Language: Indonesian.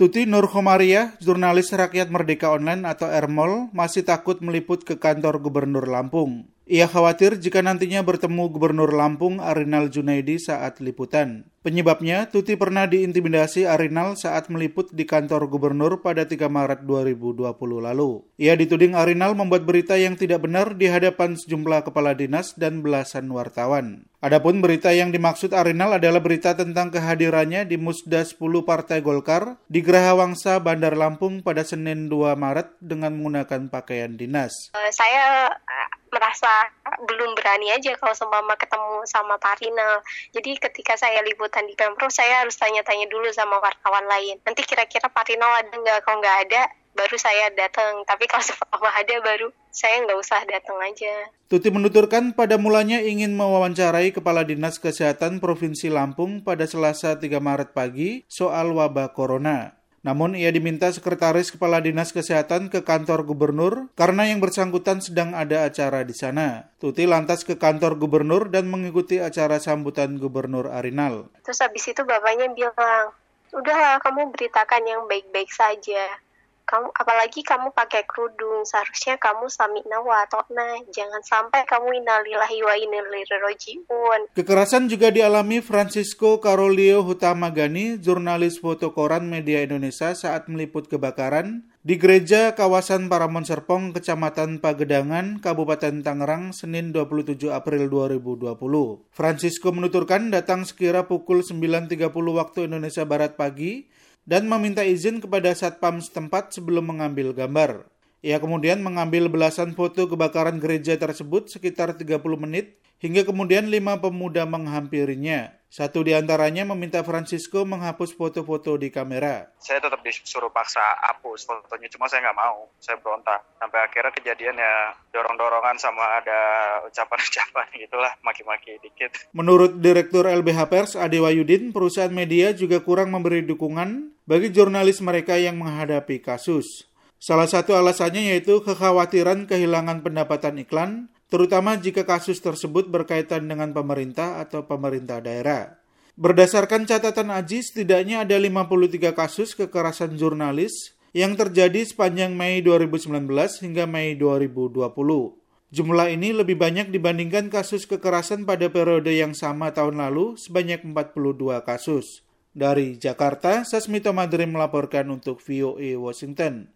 Tuti Nur Khomaria, jurnalis Rakyat Merdeka Online atau Ermol, masih takut meliput ke kantor Gubernur Lampung. Ia khawatir jika nantinya bertemu Gubernur Lampung Arinal Junaidi saat liputan. Penyebabnya, Tuti pernah diintimidasi Arinal saat meliput di kantor gubernur pada 3 Maret 2020 lalu. Ia dituding Arinal membuat berita yang tidak benar di hadapan sejumlah kepala dinas dan belasan wartawan. Adapun berita yang dimaksud Arinal adalah berita tentang kehadirannya di Musda 10 Partai Golkar di Geraha Wangsa Bandar Lampung pada Senin 2 Maret dengan menggunakan pakaian dinas. Uh, saya merasa belum berani aja kalau seumpama ketemu sama Pak Rina. Jadi ketika saya liputan di Pemprov, saya harus tanya-tanya dulu sama wartawan lain. Nanti kira-kira Pak Rina ada nggak? Kalau nggak ada, baru saya datang. Tapi kalau seumpama ada, baru saya nggak usah datang aja. Tuti menuturkan pada mulanya ingin mewawancarai Kepala Dinas Kesehatan Provinsi Lampung pada Selasa 3 Maret pagi soal wabah corona. Namun ia diminta sekretaris kepala dinas kesehatan ke kantor gubernur karena yang bersangkutan sedang ada acara di sana. Tuti lantas ke kantor gubernur dan mengikuti acara sambutan gubernur Arinal. Terus habis itu bapaknya bilang, udahlah kamu beritakan yang baik-baik saja kamu apalagi kamu pakai kerudung seharusnya kamu samina wa nah jangan sampai kamu innalillahi wa rojiun kekerasan juga dialami Francisco Carolio Hutamagani jurnalis foto koran media Indonesia saat meliput kebakaran di gereja kawasan Paramon Serpong, Kecamatan Pagedangan, Kabupaten Tangerang, Senin 27 April 2020. Francisco menuturkan datang sekira pukul 9.30 waktu Indonesia Barat pagi dan meminta izin kepada satpam setempat sebelum mengambil gambar. Ia kemudian mengambil belasan foto kebakaran gereja tersebut sekitar 30 menit hingga kemudian lima pemuda menghampirinya. Satu di antaranya meminta Francisco menghapus foto-foto di kamera. Saya tetap disuruh paksa hapus fotonya, cuma saya nggak mau. Saya berontak. Sampai akhirnya kejadian ya dorong-dorongan sama ada ucapan-ucapan gitulah, maki-maki dikit. Menurut Direktur LBH Pers Ade Wayudin, perusahaan media juga kurang memberi dukungan bagi jurnalis mereka yang menghadapi kasus. Salah satu alasannya yaitu kekhawatiran kehilangan pendapatan iklan terutama jika kasus tersebut berkaitan dengan pemerintah atau pemerintah daerah. Berdasarkan catatan Aji, setidaknya ada 53 kasus kekerasan jurnalis yang terjadi sepanjang Mei 2019 hingga Mei 2020. Jumlah ini lebih banyak dibandingkan kasus kekerasan pada periode yang sama tahun lalu sebanyak 42 kasus. Dari Jakarta, Sasmito Madrim melaporkan untuk VOA Washington.